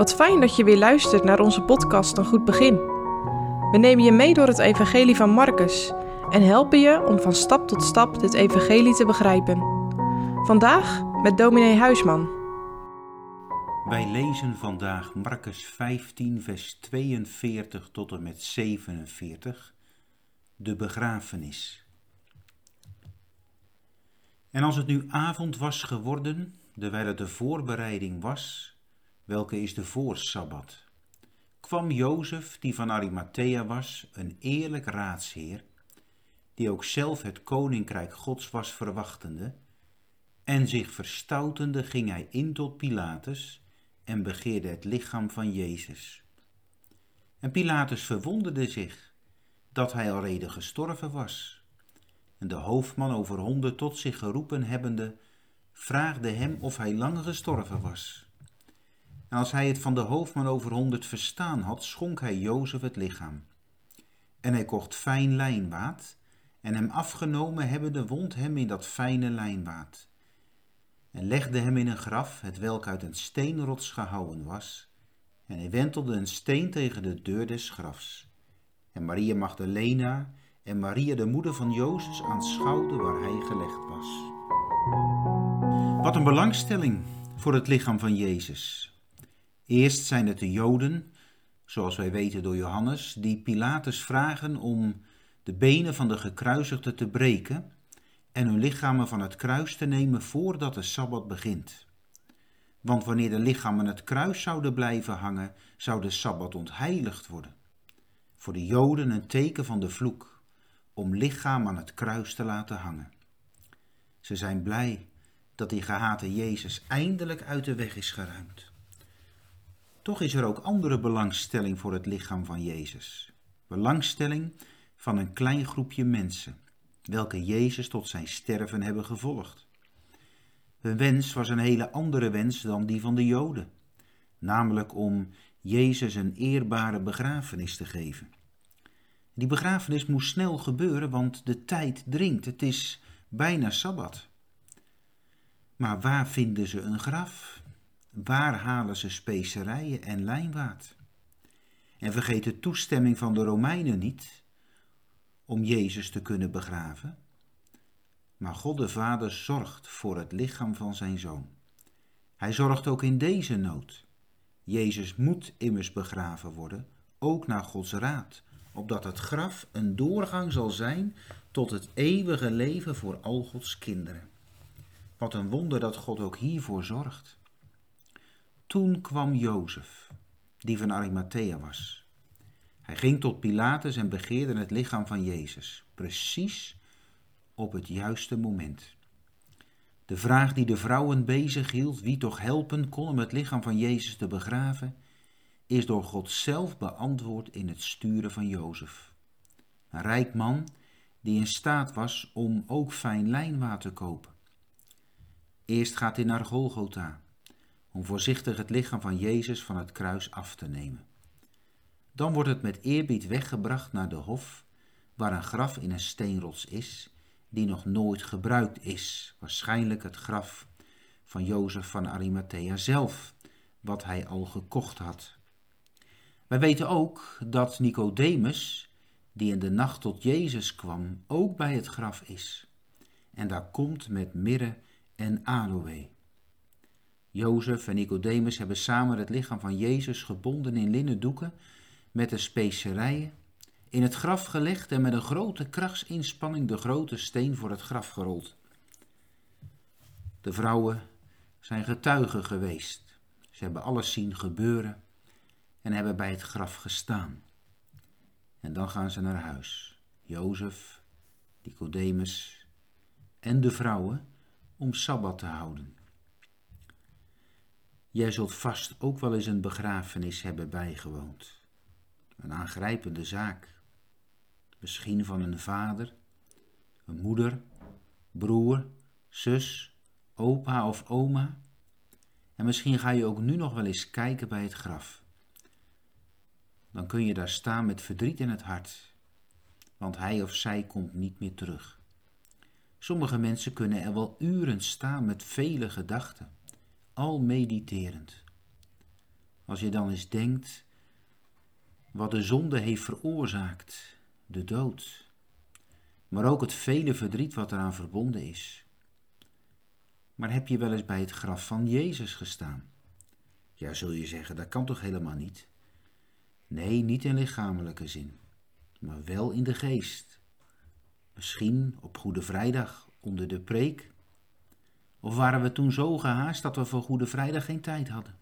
Wat fijn dat je weer luistert naar onze podcast Een Goed Begin. We nemen je mee door het Evangelie van Marcus en helpen je om van stap tot stap dit Evangelie te begrijpen. Vandaag met dominee Huisman. Wij lezen vandaag Marcus 15, vers 42 tot en met 47, de begrafenis. En als het nu avond was geworden, terwijl het de voorbereiding was, welke is de voorsabbat, kwam Jozef, die van Arimathea was, een eerlijk raadsheer, die ook zelf het koninkrijk Gods was verwachtende, en zich verstoutende ging hij in tot Pilatus en begeerde het lichaam van Jezus. En Pilatus verwonderde zich dat hij al reden gestorven was. En de hoofdman over honderd tot zich geroepen hebbende, vraagde hem of hij lang gestorven was. En als hij het van de hoofdman over honderd verstaan had, schonk hij Jozef het lichaam. En hij kocht fijn lijnwaad, en hem afgenomen hebbende wond hem in dat fijne lijnwaad. En legde hem in een graf, het welk uit een steenrots gehouwen was, en hij wentelde een steen tegen de deur des grafs. En Maria Magdalena en Maria de moeder van Jozef aanschouwden waar hij gelegd was. Wat een belangstelling voor het lichaam van Jezus. Eerst zijn het de Joden, zoals wij weten door Johannes, die Pilatus vragen om de benen van de gekruisigde te breken en hun lichamen van het kruis te nemen voordat de Sabbat begint. Want wanneer de lichamen het kruis zouden blijven hangen, zou de Sabbat ontheiligd worden. Voor de Joden een teken van de vloek, om lichaam aan het kruis te laten hangen. Ze zijn blij dat die gehate Jezus eindelijk uit de weg is geruimd. Toch is er ook andere belangstelling voor het lichaam van Jezus. Belangstelling van een klein groepje mensen, welke Jezus tot zijn sterven hebben gevolgd. Hun wens was een hele andere wens dan die van de Joden, namelijk om Jezus een eerbare begrafenis te geven. Die begrafenis moest snel gebeuren, want de tijd dringt. Het is bijna sabbat. Maar waar vinden ze een graf? Waar halen ze specerijen en lijnwaad? En vergeet de toestemming van de Romeinen niet om Jezus te kunnen begraven. Maar God de Vader zorgt voor het lichaam van zijn zoon. Hij zorgt ook in deze nood. Jezus moet immers begraven worden, ook naar Gods raad, opdat het graf een doorgang zal zijn tot het eeuwige leven voor al Gods kinderen. Wat een wonder dat God ook hiervoor zorgt. Toen kwam Jozef, die van Arimathea was. Hij ging tot Pilatus en begeerde het lichaam van Jezus, precies op het juiste moment. De vraag die de vrouwen bezig hield, wie toch helpen kon om het lichaam van Jezus te begraven, is door God zelf beantwoord in het sturen van Jozef. Een rijk man die in staat was om ook fijn lijnwaad te kopen. Eerst gaat hij naar Golgotha om voorzichtig het lichaam van Jezus van het kruis af te nemen. Dan wordt het met eerbied weggebracht naar de hof, waar een graf in een steenrots is, die nog nooit gebruikt is, waarschijnlijk het graf van Jozef van Arimathea zelf, wat hij al gekocht had. Wij weten ook dat Nicodemus, die in de nacht tot Jezus kwam, ook bij het graf is. En daar komt met mirre en aloë. Jozef en Nicodemus hebben samen het lichaam van Jezus gebonden in linnen doeken met de specerijen, in het graf gelegd en met een grote krachtsinspanning de grote steen voor het graf gerold. De vrouwen zijn getuigen geweest. Ze hebben alles zien gebeuren en hebben bij het graf gestaan. En dan gaan ze naar huis. Jozef, Nicodemus en de vrouwen om sabbat te houden. Jij zult vast ook wel eens een begrafenis hebben bijgewoond. Een aangrijpende zaak. Misschien van een vader, een moeder, broer, zus, opa of oma. En misschien ga je ook nu nog wel eens kijken bij het graf. Dan kun je daar staan met verdriet in het hart, want hij of zij komt niet meer terug. Sommige mensen kunnen er wel uren staan met vele gedachten al mediterend. Als je dan eens denkt wat de zonde heeft veroorzaakt, de dood, maar ook het vele verdriet wat eraan verbonden is. Maar heb je wel eens bij het graf van Jezus gestaan? Ja, zul je zeggen, dat kan toch helemaal niet? Nee, niet in lichamelijke zin, maar wel in de geest. Misschien op Goede Vrijdag onder de preek. Of waren we toen zo gehaast dat we voor Goede Vrijdag geen tijd hadden?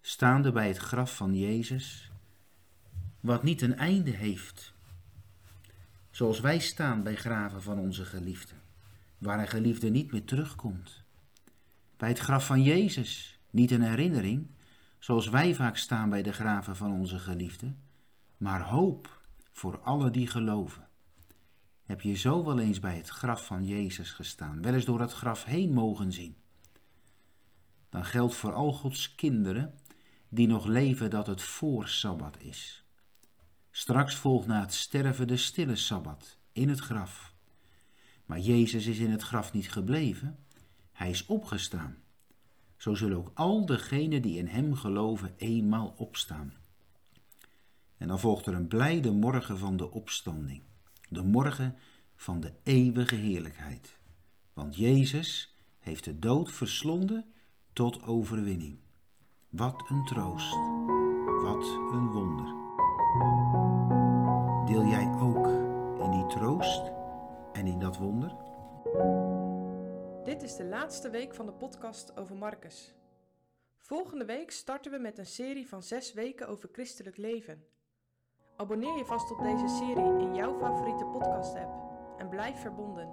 Staande bij het graf van Jezus, wat niet een einde heeft. Zoals wij staan bij graven van onze geliefden, waar een geliefde niet meer terugkomt. Bij het graf van Jezus, niet een herinnering, zoals wij vaak staan bij de graven van onze geliefden, maar hoop voor alle die geloven. Heb je zo wel eens bij het graf van Jezus gestaan, wel eens door het graf heen mogen zien? Dan geldt voor al Gods kinderen die nog leven dat het voor Sabbat is. Straks volgt na het sterven de stille Sabbat in het graf. Maar Jezus is in het graf niet gebleven, hij is opgestaan. Zo zullen ook al degenen die in hem geloven eenmaal opstaan. En dan volgt er een blijde morgen van de opstanding, de morgen van de eeuwige heerlijkheid. Want Jezus heeft de dood verslonden tot overwinning. Wat een troost, wat een wonder. Deel jij ook in die troost en in dat wonder? Dit is de laatste week van de podcast over Marcus. Volgende week starten we met een serie van zes weken over christelijk leven. Abonneer je vast op deze serie in jouw favoriete podcast-app en blijf verbonden.